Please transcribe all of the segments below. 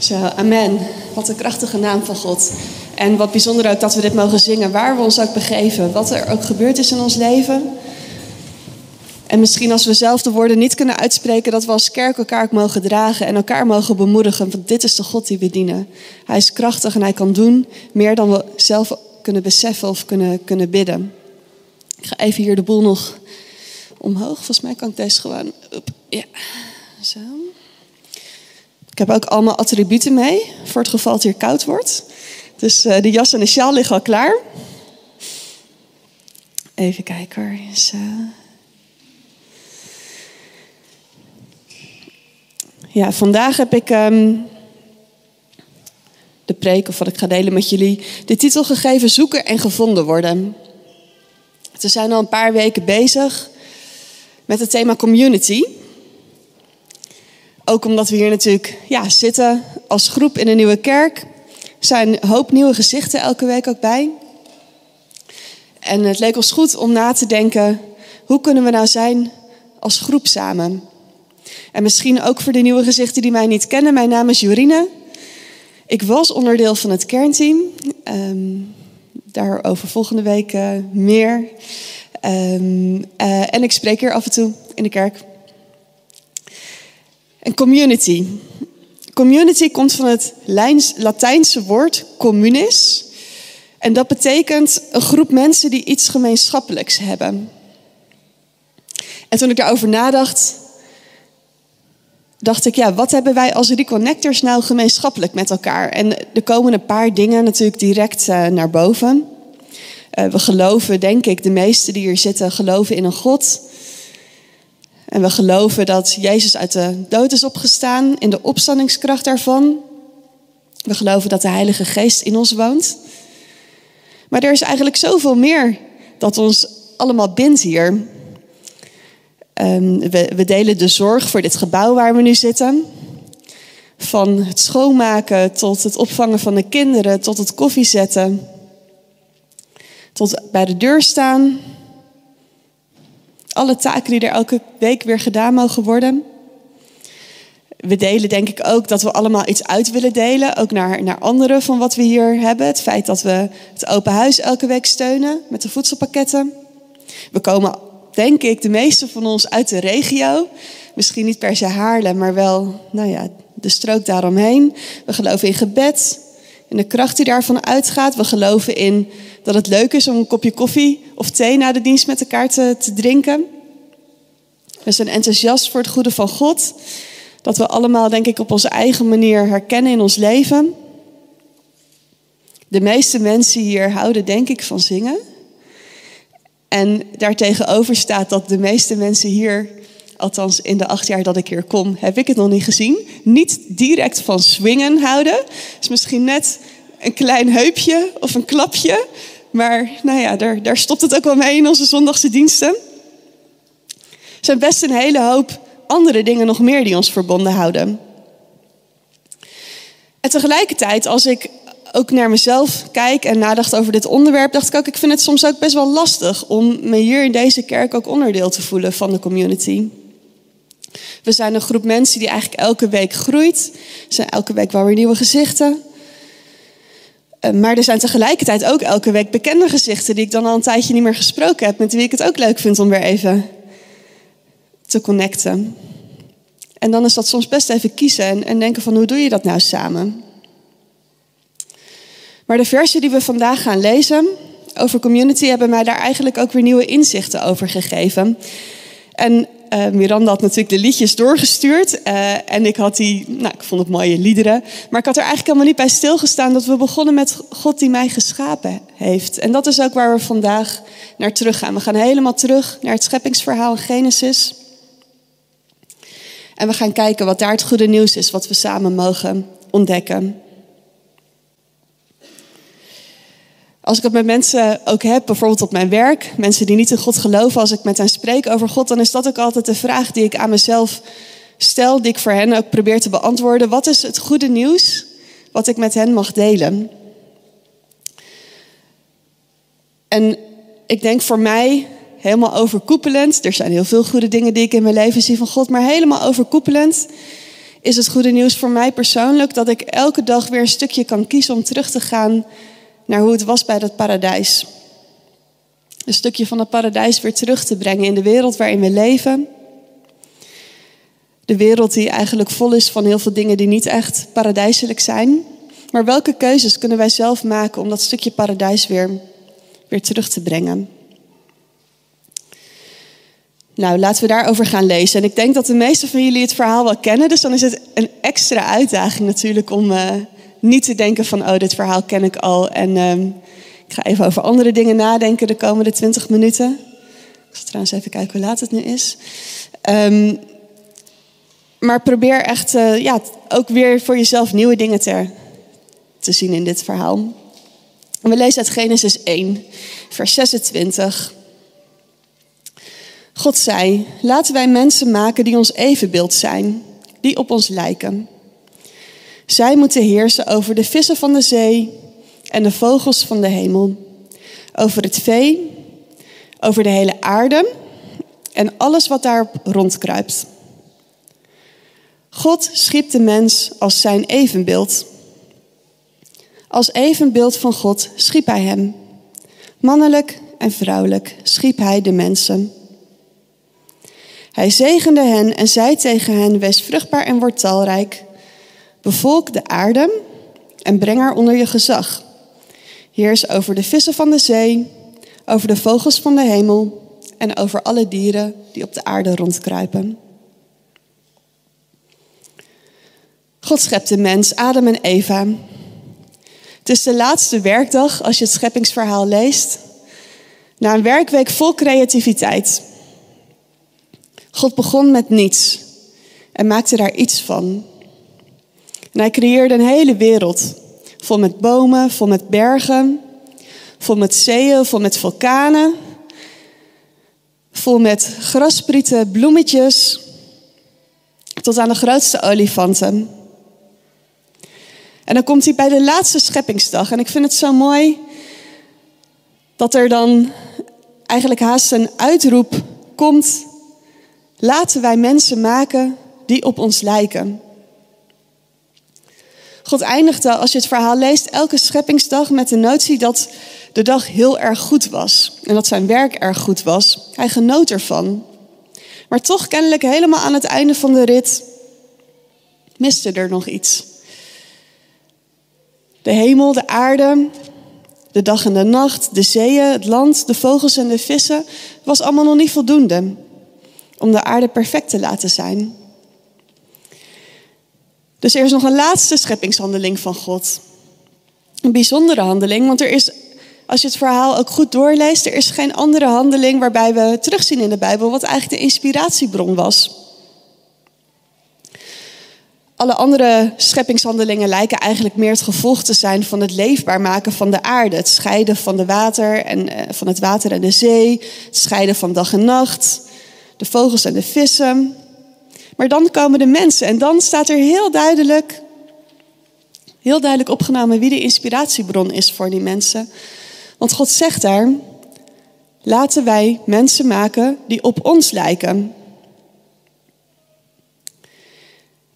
Zo, amen. Wat een krachtige naam van God. En wat bijzonder ook dat we dit mogen zingen, waar we ons ook begeven, wat er ook gebeurd is in ons leven. En misschien als we zelf de woorden niet kunnen uitspreken, dat we als kerk elkaar ook mogen dragen en elkaar mogen bemoedigen. Want dit is de God die we dienen. Hij is krachtig en hij kan doen meer dan we zelf kunnen beseffen of kunnen, kunnen bidden. Ik ga even hier de boel nog omhoog. Volgens mij kan ik deze gewoon. Ja, zo. Ik heb ook allemaal attributen mee voor het geval het hier koud wordt. Dus uh, de jas en de sjaal liggen al klaar. Even kijken hoor. Zo. Ja, vandaag heb ik um, de preek, of wat ik ga delen met jullie, de titel gegeven Zoeken en gevonden worden. We zijn al een paar weken bezig met het thema community. Ook omdat we hier natuurlijk ja, zitten als groep in een nieuwe kerk. Er zijn een hoop nieuwe gezichten elke week ook bij. En het leek ons goed om na te denken, hoe kunnen we nou zijn als groep samen? En misschien ook voor de nieuwe gezichten die mij niet kennen. Mijn naam is Jorine. Ik was onderdeel van het kernteam. Um, daarover volgende week uh, meer. Um, uh, en ik spreek hier af en toe in de kerk. En community. Community komt van het Latijnse woord communis. En dat betekent een groep mensen die iets gemeenschappelijks hebben. En toen ik daarover nadacht, dacht ik, ja, wat hebben wij als reconnectors nou gemeenschappelijk met elkaar? En er komen een paar dingen natuurlijk direct uh, naar boven. Uh, we geloven, denk ik, de meesten die hier zitten, geloven in een God. En we geloven dat Jezus uit de dood is opgestaan, in de opstandingskracht daarvan. We geloven dat de Heilige Geest in ons woont. Maar er is eigenlijk zoveel meer dat ons allemaal bindt hier. Um, we, we delen de zorg voor dit gebouw waar we nu zitten. Van het schoonmaken tot het opvangen van de kinderen, tot het koffie zetten. Tot bij de deur staan. Alle taken die er elke week weer gedaan mogen worden. We delen denk ik ook dat we allemaal iets uit willen delen. Ook naar, naar anderen van wat we hier hebben. Het feit dat we het open huis elke week steunen met de voedselpakketten. We komen denk ik, de meeste van ons uit de regio. Misschien niet per se Haarlem, maar wel nou ja, de strook daaromheen. We geloven in gebed, in de kracht die daarvan uitgaat. We geloven in dat het leuk is om een kopje koffie of thee na de dienst met elkaar te, te drinken. We zijn enthousiast voor het goede van God. Dat we allemaal, denk ik, op onze eigen manier herkennen in ons leven. De meeste mensen hier houden, denk ik, van zingen. En daartegenover staat dat de meeste mensen hier, althans in de acht jaar dat ik hier kom, heb ik het nog niet gezien, niet direct van swingen houden. is misschien net een klein heupje of een klapje. Maar nou ja, daar, daar stopt het ook wel mee in onze zondagse diensten. Er zijn best een hele hoop andere dingen nog meer die ons verbonden houden. En tegelijkertijd, als ik ook naar mezelf kijk en nadacht over dit onderwerp, dacht ik ook, ik vind het soms ook best wel lastig om me hier in deze kerk ook onderdeel te voelen van de community. We zijn een groep mensen die eigenlijk elke week groeit. Er zijn elke week wel weer nieuwe gezichten. Eh, maar er zijn tegelijkertijd ook elke week bekende gezichten die ik dan al een tijdje niet meer gesproken heb, met wie ik het ook leuk vind om weer even te connecten. En dan is dat soms best even kiezen en, en denken van hoe doe je dat nou samen? Maar de versen die we vandaag gaan lezen over community hebben mij daar eigenlijk ook weer nieuwe inzichten over gegeven. En uh, Miranda had natuurlijk de liedjes doorgestuurd. Uh, en ik had die, nou, ik vond het mooie liederen. Maar ik had er eigenlijk helemaal niet bij stilgestaan dat we begonnen met God die mij geschapen heeft. En dat is ook waar we vandaag naar terug gaan. We gaan helemaal terug naar het scheppingsverhaal in Genesis. En we gaan kijken wat daar het goede nieuws is, wat we samen mogen ontdekken. Als ik het met mensen ook heb, bijvoorbeeld op mijn werk, mensen die niet in God geloven, als ik met hen spreek over God, dan is dat ook altijd de vraag die ik aan mezelf stel, die ik voor hen ook probeer te beantwoorden. Wat is het goede nieuws wat ik met hen mag delen? En ik denk voor mij helemaal overkoepelend, er zijn heel veel goede dingen die ik in mijn leven zie van God, maar helemaal overkoepelend is het goede nieuws voor mij persoonlijk dat ik elke dag weer een stukje kan kiezen om terug te gaan naar hoe het was bij dat paradijs. Een stukje van het paradijs weer terug te brengen in de wereld waarin we leven. De wereld die eigenlijk vol is van heel veel dingen die niet echt paradijselijk zijn. Maar welke keuzes kunnen wij zelf maken om dat stukje paradijs weer, weer terug te brengen? Nou, laten we daarover gaan lezen. En ik denk dat de meesten van jullie het verhaal wel kennen. Dus dan is het een extra uitdaging natuurlijk om uh, niet te denken van... oh, dit verhaal ken ik al. En uh, ik ga even over andere dingen nadenken de komende 20 minuten. Ik zal trouwens even kijken hoe laat het nu is. Um, maar probeer echt uh, ja, ook weer voor jezelf nieuwe dingen te, te zien in dit verhaal. we lezen uit Genesis 1, vers 26. God zei: Laten wij mensen maken die ons evenbeeld zijn, die op ons lijken. Zij moeten heersen over de vissen van de zee en de vogels van de hemel, over het vee, over de hele aarde en alles wat daarop rondkruipt. God schiep de mens als zijn evenbeeld. Als evenbeeld van God schiep hij hem. Mannelijk en vrouwelijk schiep hij de mensen. Hij zegende hen en zei tegen hen: Wees vruchtbaar en word talrijk. Bevolk de aarde en breng haar onder je gezag. Heers over de vissen van de zee, over de vogels van de hemel en over alle dieren die op de aarde rondkruipen. God schept de mens, Adam en Eva. Het is de laatste werkdag als je het scheppingsverhaal leest. Na een werkweek vol creativiteit. God begon met niets en maakte daar iets van. En hij creëerde een hele wereld. Vol met bomen, vol met bergen, vol met zeeën, vol met vulkanen. Vol met grasprieten, bloemetjes, tot aan de grootste olifanten. En dan komt hij bij de laatste scheppingsdag. En ik vind het zo mooi dat er dan eigenlijk haast een uitroep komt. Laten wij mensen maken die op ons lijken. God eindigde, als je het verhaal leest, elke scheppingsdag met de notie dat de dag heel erg goed was. En dat zijn werk erg goed was. Hij genoot ervan. Maar toch kennelijk helemaal aan het einde van de rit miste er nog iets. De hemel, de aarde, de dag en de nacht, de zeeën, het land, de vogels en de vissen, was allemaal nog niet voldoende om de aarde perfect te laten zijn. Dus er is nog een laatste scheppingshandeling van God. Een bijzondere handeling, want er is, als je het verhaal ook goed doorleest, er is geen andere handeling waarbij we terugzien in de Bijbel wat eigenlijk de inspiratiebron was. Alle andere scheppingshandelingen lijken eigenlijk meer het gevolg te zijn van het leefbaar maken van de aarde. Het scheiden van, de water en, uh, van het water en de zee. Het scheiden van dag en nacht. De vogels en de vissen. Maar dan komen de mensen en dan staat er heel duidelijk, heel duidelijk opgenomen wie de inspiratiebron is voor die mensen. Want God zegt daar, laten wij mensen maken die op ons lijken.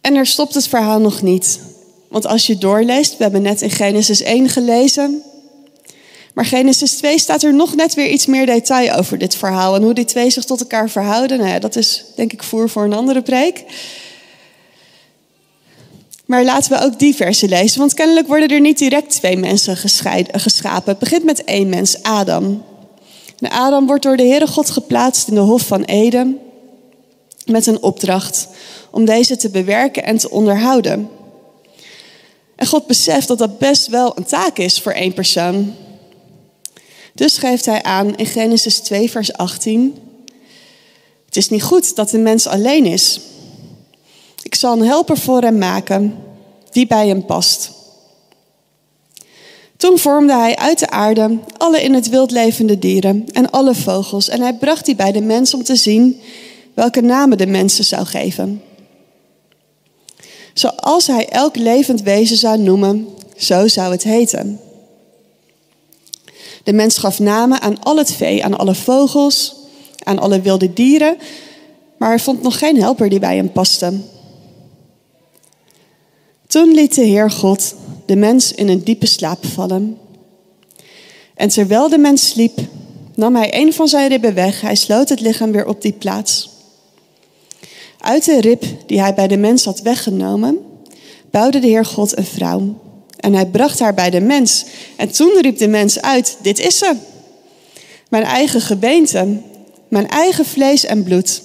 En er stopt het verhaal nog niet. Want als je doorleest, we hebben net in Genesis 1 gelezen. Maar Genesis 2 staat er nog net weer iets meer detail over dit verhaal. En hoe die twee zich tot elkaar verhouden, nou ja, dat is denk ik voer voor een andere preek. Maar laten we ook die versen lezen, want kennelijk worden er niet direct twee mensen geschapen. Het begint met één mens, Adam. En Adam wordt door de Heere God geplaatst in de Hof van Eden met een opdracht om deze te bewerken en te onderhouden. En God beseft dat dat best wel een taak is voor één persoon. Dus geeft hij aan in Genesis 2, vers 18: Het is niet goed dat de mens alleen is. Ik zal een helper voor hem maken die bij hem past. Toen vormde hij uit de aarde alle in het wild levende dieren en alle vogels en hij bracht die bij de mens om te zien welke namen de mensen zou geven. Zoals hij elk levend wezen zou noemen, zo zou het heten. De mens gaf namen aan al het vee, aan alle vogels, aan alle wilde dieren, maar hij vond nog geen helper die bij hem paste. Toen liet de Heer God de mens in een diepe slaap vallen. En terwijl de mens sliep, nam hij een van zijn ribben weg. Hij sloot het lichaam weer op die plaats. Uit de rib die hij bij de mens had weggenomen, bouwde de Heer God een vrouw. En hij bracht haar bij de mens. En toen riep de mens uit: Dit is ze. Mijn eigen gebeente, mijn eigen vlees en bloed.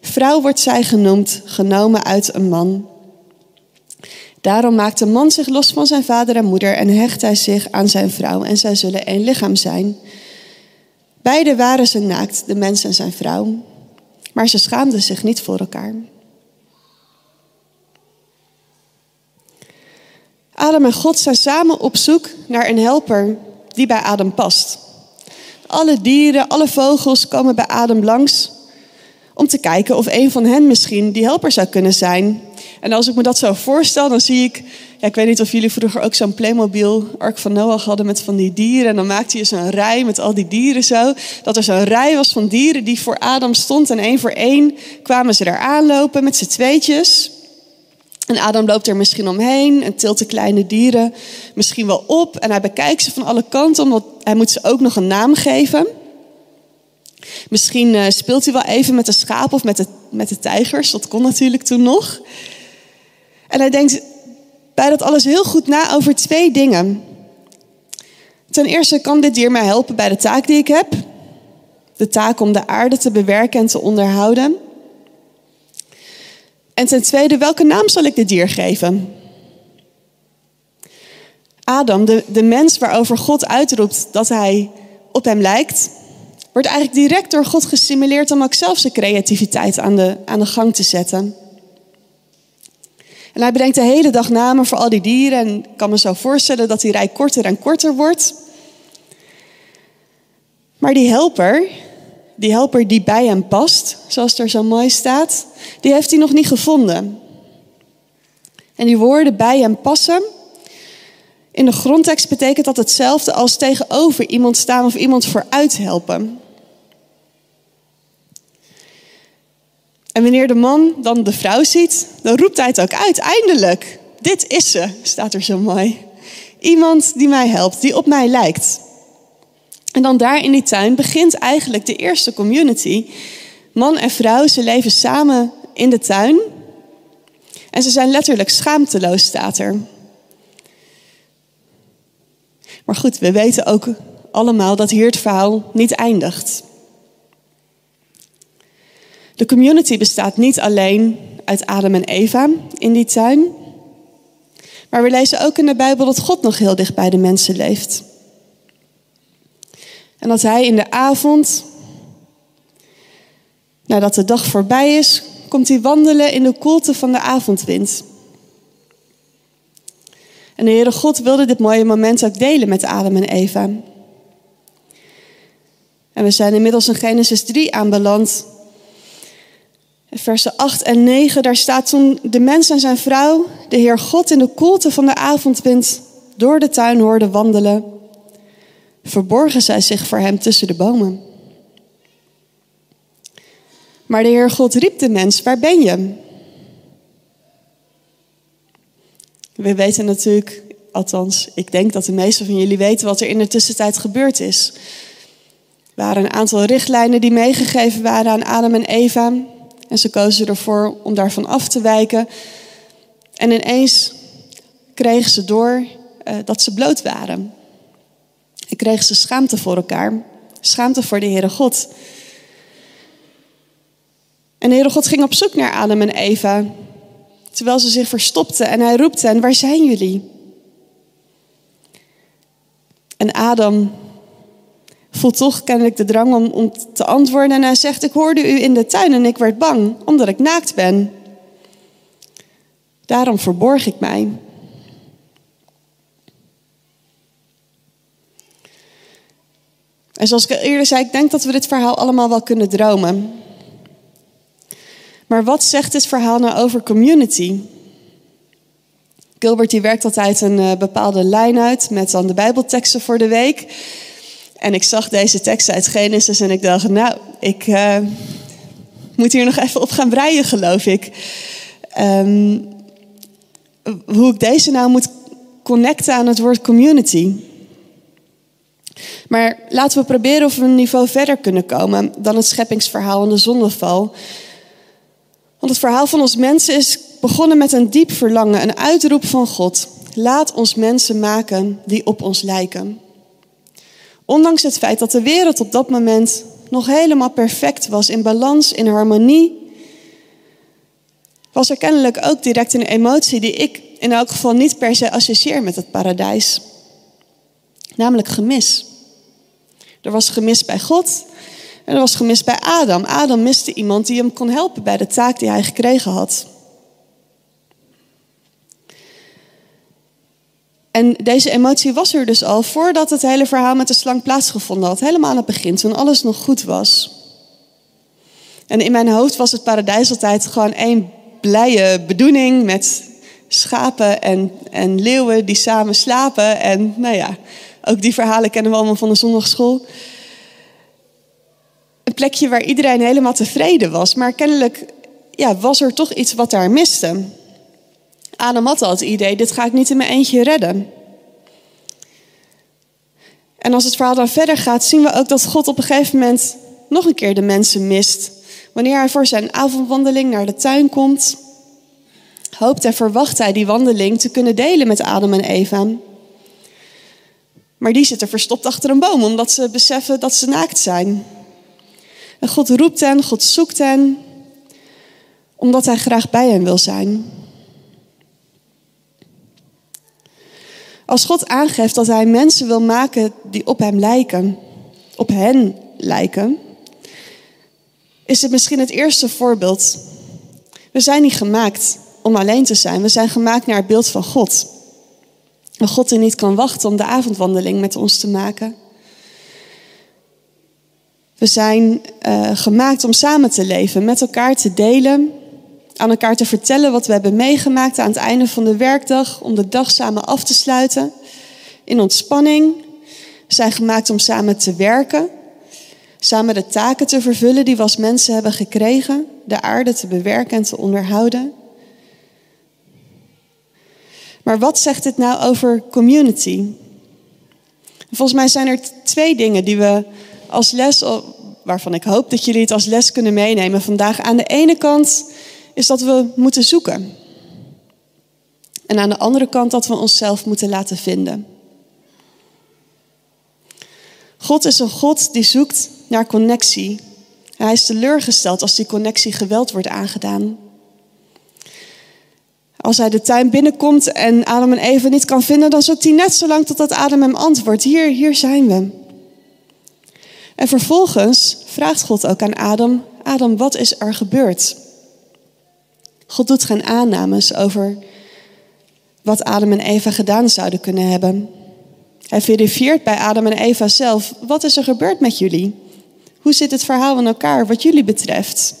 Vrouw wordt zij genoemd, genomen uit een man. Daarom maakt de man zich los van zijn vader en moeder en hecht hij zich aan zijn vrouw en zij zullen één lichaam zijn. Beiden waren ze naakt, de mens en zijn vrouw, maar ze schaamden zich niet voor elkaar. Adam en God zijn samen op zoek naar een helper die bij Adam past. Alle dieren, alle vogels komen bij Adam langs om te kijken of een van hen misschien die helper zou kunnen zijn. En als ik me dat zo voorstel, dan zie ik, ja, ik weet niet of jullie vroeger ook zo'n Playmobil Ark van Noach hadden met van die dieren. En dan maakte je zo'n rij met al die dieren zo. Dat er zo'n rij was van dieren die voor Adam stond. En één voor één kwamen ze daar aanlopen met z'n tweetjes. En Adam loopt er misschien omheen en tilt de kleine dieren misschien wel op. En hij bekijkt ze van alle kanten, omdat hij moet ze ook nog een naam geven. Misschien eh, speelt hij wel even met de schapen of met de, met de tijgers. Dat kon natuurlijk toen nog. En hij denkt bij dat alles heel goed na over twee dingen. Ten eerste kan dit dier mij helpen bij de taak die ik heb. De taak om de aarde te bewerken en te onderhouden. En ten tweede, welke naam zal ik dit dier geven? Adam, de, de mens waarover God uitroept dat hij op hem lijkt, wordt eigenlijk direct door God gestimuleerd om ook zelf zijn creativiteit aan de, aan de gang te zetten. En hij bedenkt de hele dag namen voor al die dieren en kan me zo voorstellen dat die rij korter en korter wordt. Maar die helper, die helper die bij hem past, zoals er zo mooi staat, die heeft hij nog niet gevonden. En die woorden bij hem passen, in de grondtekst betekent dat hetzelfde als tegenover iemand staan of iemand vooruit helpen. En wanneer de man dan de vrouw ziet, dan roept hij het ook uit. Eindelijk, dit is ze, staat er zo mooi. Iemand die mij helpt, die op mij lijkt. En dan daar in die tuin begint eigenlijk de eerste community. Man en vrouw, ze leven samen in de tuin. En ze zijn letterlijk schaamteloos, staat er. Maar goed, we weten ook allemaal dat hier het verhaal niet eindigt. De community bestaat niet alleen uit Adam en Eva in die tuin. Maar we lezen ook in de Bijbel dat God nog heel dicht bij de mensen leeft. En dat hij in de avond, nadat de dag voorbij is, komt hij wandelen in de koelte van de avondwind. En de Heere God wilde dit mooie moment ook delen met Adam en Eva. En we zijn inmiddels in Genesis 3 aanbeland, versen 8 en 9, daar staat toen de mens en zijn vrouw de Heer God in de koelte van de avondwind door de tuin hoorden wandelen, verborgen zij zich voor hem tussen de bomen. Maar de Heer God riep de mens, waar ben je? We weten natuurlijk, althans, ik denk dat de meesten van jullie weten wat er in de tussentijd gebeurd is. Er waren een aantal richtlijnen die meegegeven waren aan Adam en Eva. En ze kozen ervoor om daarvan af te wijken. En ineens kregen ze door uh, dat ze bloot waren. En kregen ze schaamte voor elkaar. Schaamte voor de Heere God. En de Heere God ging op zoek naar Adam en Eva. Terwijl ze zich verstopten. En hij roepte hen, waar zijn jullie? En Adam voelt toch kennelijk de drang om, om te antwoorden. En hij zegt, ik hoorde u in de tuin en ik werd bang, omdat ik naakt ben. Daarom verborg ik mij. En zoals ik eerder zei, ik denk dat we dit verhaal allemaal wel kunnen dromen. Maar wat zegt dit verhaal nou over community? Gilbert die werkt altijd een uh, bepaalde lijn uit met dan de Bijbelteksten voor de week. En ik zag deze tekst uit Genesis en ik dacht, nou, ik uh, moet hier nog even op gaan breien, geloof ik. Um, hoe ik deze nou moet connecten aan het woord community. Maar laten we proberen of we een niveau verder kunnen komen dan het scheppingsverhaal en de zondeval. Want het verhaal van ons mensen is begonnen met een diep verlangen, een uitroep van God. Laat ons mensen maken die op ons lijken. Ondanks het feit dat de wereld op dat moment nog helemaal perfect was, in balans, in harmonie, was er kennelijk ook direct een emotie die ik in elk geval niet per se associeer met het paradijs. Namelijk gemis. Er was gemis bij God en er was gemis bij Adam. Adam miste iemand die hem kon helpen bij de taak die hij gekregen had. En deze emotie was er dus al voordat het hele verhaal met de slang plaatsgevonden had. Helemaal aan het begin, toen alles nog goed was. En in mijn hoofd was het paradijs altijd gewoon één blije bedoeling met schapen en, en leeuwen die samen slapen. En nou ja, ook die verhalen kennen we allemaal van de zondagschool. Een plekje waar iedereen helemaal tevreden was. Maar kennelijk ja, was er toch iets wat daar miste. Adam had al het idee, dit ga ik niet in mijn eentje redden. En als het verhaal dan verder gaat, zien we ook dat God op een gegeven moment nog een keer de mensen mist. Wanneer hij voor zijn avondwandeling naar de tuin komt, hoopt en verwacht hij die wandeling te kunnen delen met Adam en Eva. Maar die zitten verstopt achter een boom, omdat ze beseffen dat ze naakt zijn. En God roept hen, God zoekt hen, omdat hij graag bij hen wil zijn. Als God aangeeft dat hij mensen wil maken die op hem lijken, op hen lijken, is het misschien het eerste voorbeeld. We zijn niet gemaakt om alleen te zijn. We zijn gemaakt naar het beeld van God. Een God die niet kan wachten om de avondwandeling met ons te maken. We zijn uh, gemaakt om samen te leven, met elkaar te delen, aan elkaar te vertellen wat we hebben meegemaakt aan het einde van de werkdag, om de dag samen af te sluiten. In ontspanning. We zijn gemaakt om samen te werken, samen de taken te vervullen die we als mensen hebben gekregen, de aarde te bewerken en te onderhouden. Maar wat zegt dit nou over community? Volgens mij zijn er twee dingen die we als les, waarvan ik hoop dat jullie het als les kunnen meenemen vandaag. Aan de ene kant is dat we moeten zoeken. En aan de andere kant dat we onszelf moeten laten vinden. God is een God die zoekt naar connectie. Hij is teleurgesteld als die connectie geweld wordt aangedaan. Als hij de tuin binnenkomt en Adam en Eva niet kan vinden, dan zoekt hij net zo lang totdat Adam hem antwoordt. Hier, hier zijn we. En vervolgens vraagt God ook aan Adam: Adam, wat is er gebeurd? God doet geen aannames over wat Adam en Eva gedaan zouden kunnen hebben. Hij verifieert bij Adam en Eva zelf: wat is er gebeurd met jullie? Hoe zit het verhaal in elkaar wat jullie betreft?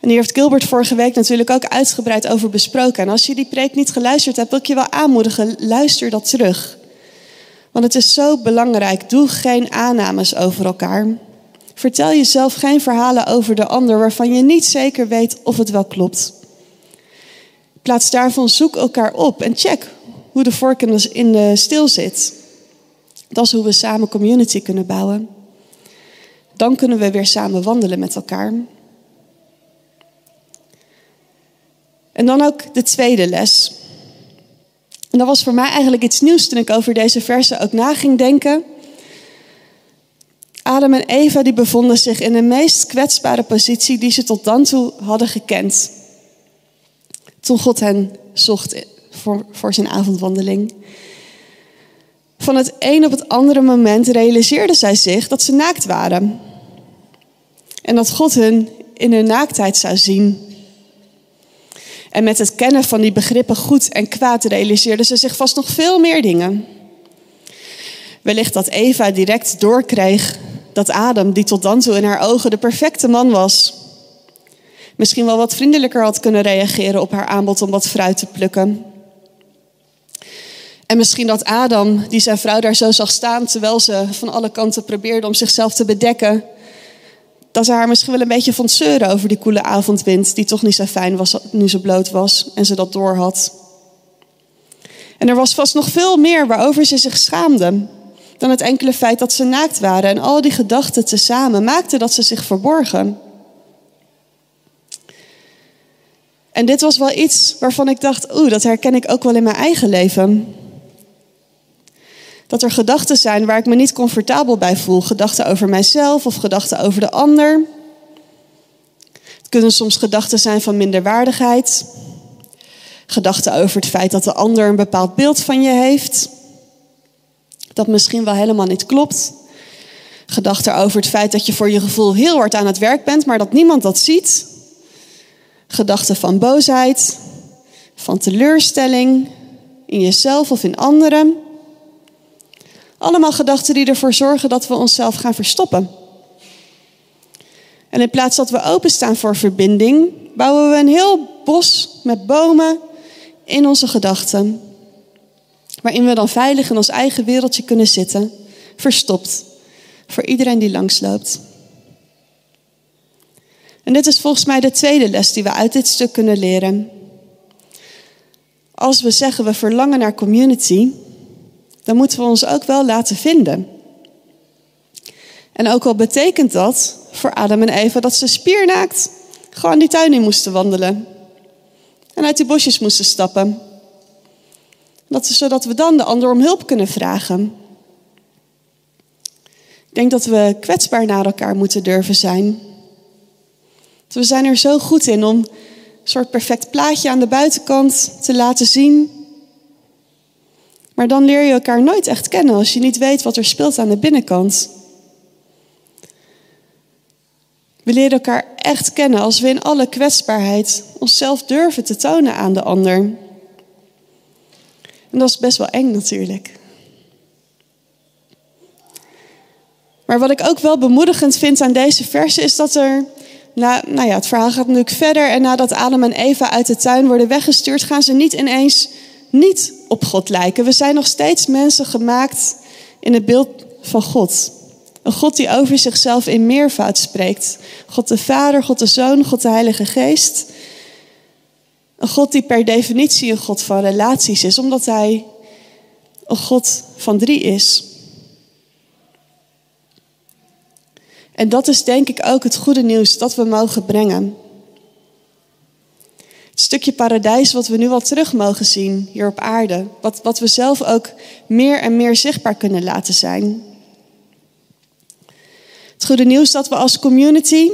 En hier heeft Gilbert vorige week natuurlijk ook uitgebreid over besproken. En als je die preek niet geluisterd hebt, wil ik je wel aanmoedigen, luister dat terug. Want het is zo belangrijk. Doe geen aannames over elkaar. Vertel jezelf geen verhalen over de ander waarvan je niet zeker weet of het wel klopt. In plaats daarvan zoek elkaar op en check hoe de vork in de stil zit. Dat is hoe we samen community kunnen bouwen. Dan kunnen we weer samen wandelen met elkaar. En dan ook de tweede les. En dat was voor mij eigenlijk iets nieuws toen ik over deze versen ook na ging denken. Adam en Eva die bevonden zich in de meest kwetsbare positie die ze tot dan toe hadden gekend. Toen God hen zocht voor, voor zijn avondwandeling. Van het een op het andere moment realiseerden zij zich dat ze naakt waren. En dat God hun in hun naaktheid zou zien. En met het kennen van die begrippen goed en kwaad realiseerden ze zich vast nog veel meer dingen. Wellicht dat Eva direct doorkreeg dat Adam, die tot dan toe in haar ogen de perfecte man was, misschien wel wat vriendelijker had kunnen reageren op haar aanbod om wat fruit te plukken. En misschien dat Adam, die zijn vrouw daar zo zag staan terwijl ze van alle kanten probeerde om zichzelf te bedekken, Dat hij haar misschien wel een beetje vond zeuren over die koele avondwind, die toch niet zo fijn was nu ze bloot was en ze dat door had. En er was vast nog veel meer waarover ze zich schaamde dan het enkele feit dat ze naakt waren. En al die gedachten tezamen maakten dat ze zich verborgen. En dit was wel iets waarvan ik dacht, oeh, dat herken ik ook wel in mijn eigen leven. Dat er gedachten zijn waar ik me niet comfortabel bij voel. Gedachten over mijzelf of gedachten over de ander. Het kunnen soms gedachten zijn van minderwaardigheid. Gedachten over het feit dat de ander een bepaald beeld van je heeft. Dat misschien wel helemaal niet klopt. Gedachten over het feit dat je voor je gevoel heel hard aan het werk bent, maar dat niemand dat ziet. Gedachten van boosheid, van teleurstelling in jezelf of in anderen. Allemaal gedachten die ervoor zorgen dat we onszelf gaan verstoppen. En in plaats dat we openstaan voor verbinding, bouwen we een heel bos met bomen in onze gedachten. Waarin we dan veilig in ons eigen wereldje kunnen zitten, verstopt, voor iedereen die langsloopt. En dit is volgens mij de tweede les die we uit dit stuk kunnen leren. Als we zeggen we verlangen naar community, dan moeten we ons ook wel laten vinden. En ook al betekent dat voor Adam en Eva dat ze spiernaakt gewoon die tuin in moesten wandelen. En uit die bosjes moesten stappen. Dat, zodat we dan de ander om hulp kunnen vragen. Ik denk dat we kwetsbaar naar elkaar moeten durven zijn. We zijn er zo goed in om een soort perfect plaatje aan de buitenkant te laten zien. Maar dan leer je elkaar nooit echt kennen als je niet weet wat er speelt aan de binnenkant. We leren elkaar echt kennen als we in alle kwetsbaarheid onszelf durven te tonen aan de ander. En dat is best wel eng natuurlijk. Maar wat ik ook wel bemoedigend vind aan deze verse is dat er na, nou ja, het verhaal gaat natuurlijk verder. En nadat Adam en Eva uit de tuin worden weggestuurd, gaan ze niet ineens niet op God lijken. We zijn nog steeds mensen gemaakt in het beeld van God. Een God die over zichzelf in meervoud spreekt. God de Vader, God de Zoon, God de Heilige Geest. Een God die per definitie een God van relaties is, omdat Hij een God van drie is. En dat is denk ik ook het goede nieuws dat we mogen brengen. Het stukje paradijs wat we nu al terug mogen zien hier op aarde. Wat, wat we zelf ook meer en meer zichtbaar kunnen laten zijn. Het goede nieuws dat we als community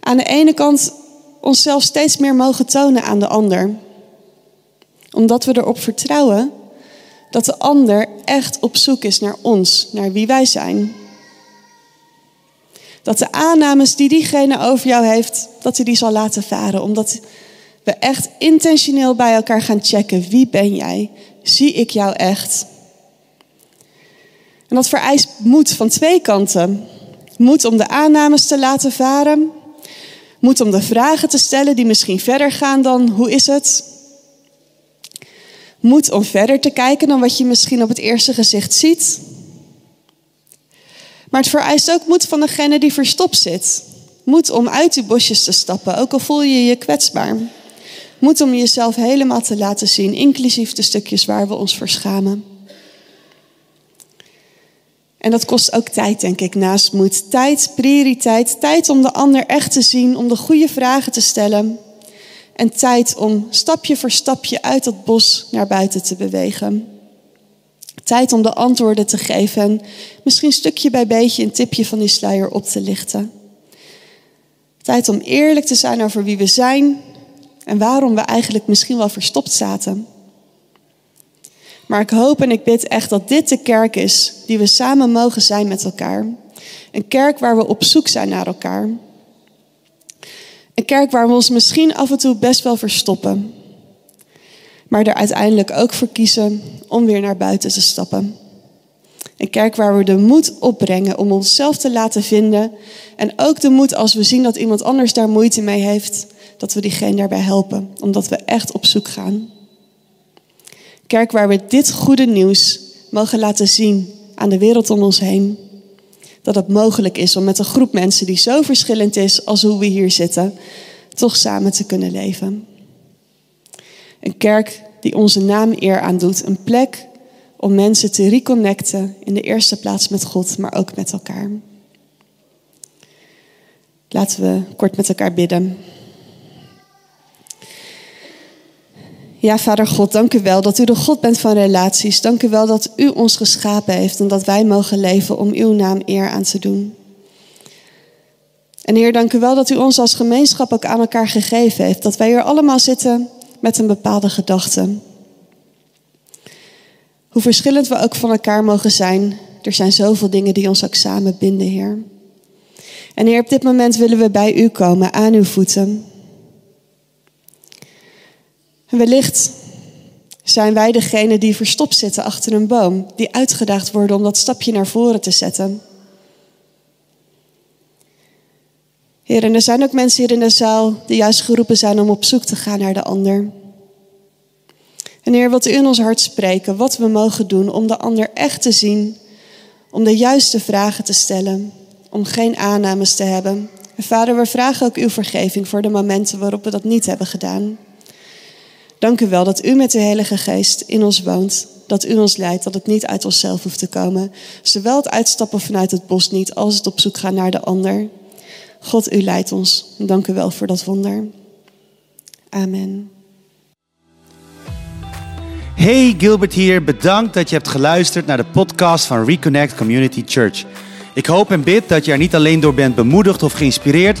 aan de ene kant onszelf steeds meer mogen tonen aan de ander. Omdat we erop vertrouwen dat de ander echt op zoek is naar ons, naar wie wij zijn. Dat de aannames die diegene over jou heeft, dat hij die zal laten varen. Omdat we echt intentioneel bij elkaar gaan checken. Wie ben jij? Zie ik jou echt? En dat vereist moed van twee kanten. Moed om de aannames te laten varen. Moed om de vragen te stellen die misschien verder gaan dan hoe is het? Moed om verder te kijken dan wat je misschien op het eerste gezicht ziet. Maar het vereist ook moed van degene die verstopt zit. Moed om uit die bosjes te stappen, ook al voel je je kwetsbaar. Moed om jezelf helemaal te laten zien, inclusief de stukjes waar we ons voor schamen. En dat kost ook tijd, denk ik, naast moed. Tijd, prioriteit. Tijd om de ander echt te zien, om de goede vragen te stellen. En tijd om stapje voor stapje uit dat bos naar buiten te bewegen. Tijd om de antwoorden te geven en misschien stukje bij beetje een tipje van die sluier op te lichten. Tijd om eerlijk te zijn over wie we zijn en waarom we eigenlijk misschien wel verstopt zaten. Maar ik hoop en ik bid echt dat dit de kerk is die we samen mogen zijn met elkaar. Een kerk waar we op zoek zijn naar elkaar. Een kerk waar we ons misschien af en toe best wel verstoppen maar er uiteindelijk ook voor kiezen om weer naar buiten te stappen. Een kerk waar we de moed opbrengen om onszelf te laten vinden. En ook de moed als we zien dat iemand anders daar moeite mee heeft, dat we diegene daarbij helpen, omdat we echt op zoek gaan. Kerk waar we dit goede nieuws mogen laten zien aan de wereld om ons heen. Dat het mogelijk is om met een groep mensen die zo verschillend is als hoe we hier zitten, toch samen te kunnen leven. Een kerk die onze naam eer aandoet. Een plek om mensen te reconnecten in de eerste plaats met God, maar ook met elkaar. Laten we kort met elkaar bidden. Ja, Vader God, dank u wel dat u de God bent van relaties. Dank u wel dat u ons geschapen heeft en dat wij mogen leven om uw naam eer aan te doen. En Heer, dank u wel dat u ons als gemeenschap ook aan elkaar gegeven heeft. Dat wij hier allemaal zitten met een bepaalde gedachte. Hoe verschillend we ook van elkaar mogen zijn, er zijn zoveel dingen die ons ook samen binden, Heer. En Heer, op dit moment willen we bij u komen, aan uw voeten. En wellicht zijn wij degene die verstopt zitten achter een boom, die uitgedaagd worden om dat stapje naar voren te zetten. Heer, en er zijn ook mensen hier in de zaal die juist geroepen zijn om op zoek te gaan naar de ander. En Heer, wilt u in ons hart spreken wat we mogen doen om de ander echt te zien, om de juiste vragen te stellen, om geen aannames te hebben. En Vader, we vragen ook uw vergeving voor de momenten waarop we dat niet hebben gedaan. Dank u wel dat u met de Heilige Geest in ons woont, dat u ons leidt, dat het niet uit onszelf hoeft te komen. Zowel het uitstappen vanuit het bos niet, als het op zoek gaan naar de ander. God, u leidt ons. Dank u wel voor dat wonder. Amen. Hey, Gilbert hier. Bedankt dat je hebt geluisterd naar de podcast van Reconnect Community Church. Ik hoop en bid dat je er niet alleen door bent bemoedigd of geïnspireerd,